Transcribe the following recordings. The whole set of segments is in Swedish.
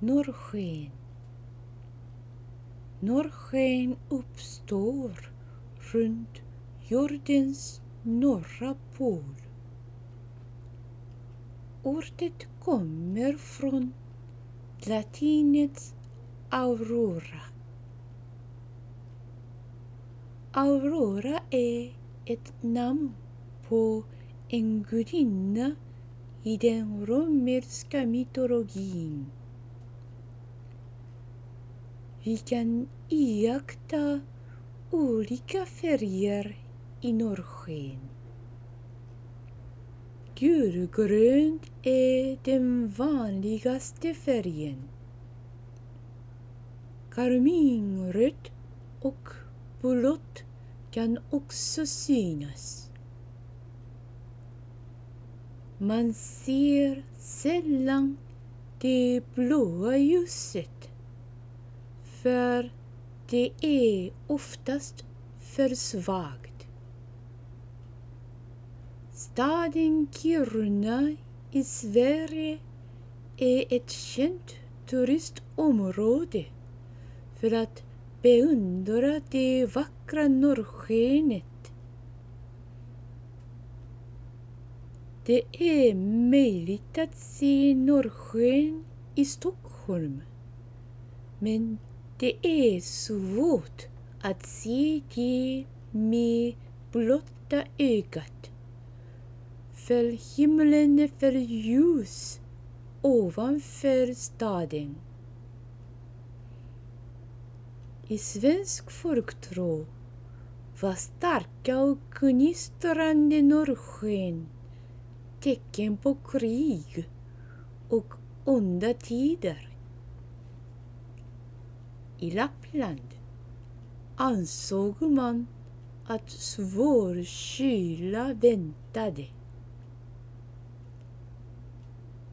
norrsken. Norrsken uppstår runt jordens norra pol. Ordet kommer från latinets aurora. Aurora är ett namn på en gudinna i den romerska mytologin. Vi kan iaktta olika färger i norrsken. Gulgrönt är den vanligaste färgen. Karminrött och blått kan också synas. Man ser sällan det blåa ljuset för det är oftast för svagt. Staden Kiruna i Sverige är ett känt turistområde för att beundra det vackra norrskenet. Det är möjligt att se norrsken i Stockholm. Men det är svårt att se det med blotta ögat. För himlen är för ljus ovanför staden. I svensk folktro var starka och gnistrande norrsken tecken på krig och onda tider. I Lappland ansåg man att svår kyla väntade.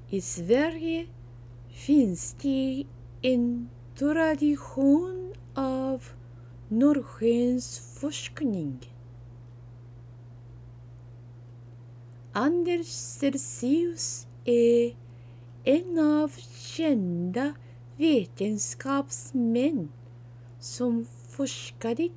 I Sverige finns det en tradition av norrskensforskning. Anders Celsius är en av kända vetenskapsmän som forskade i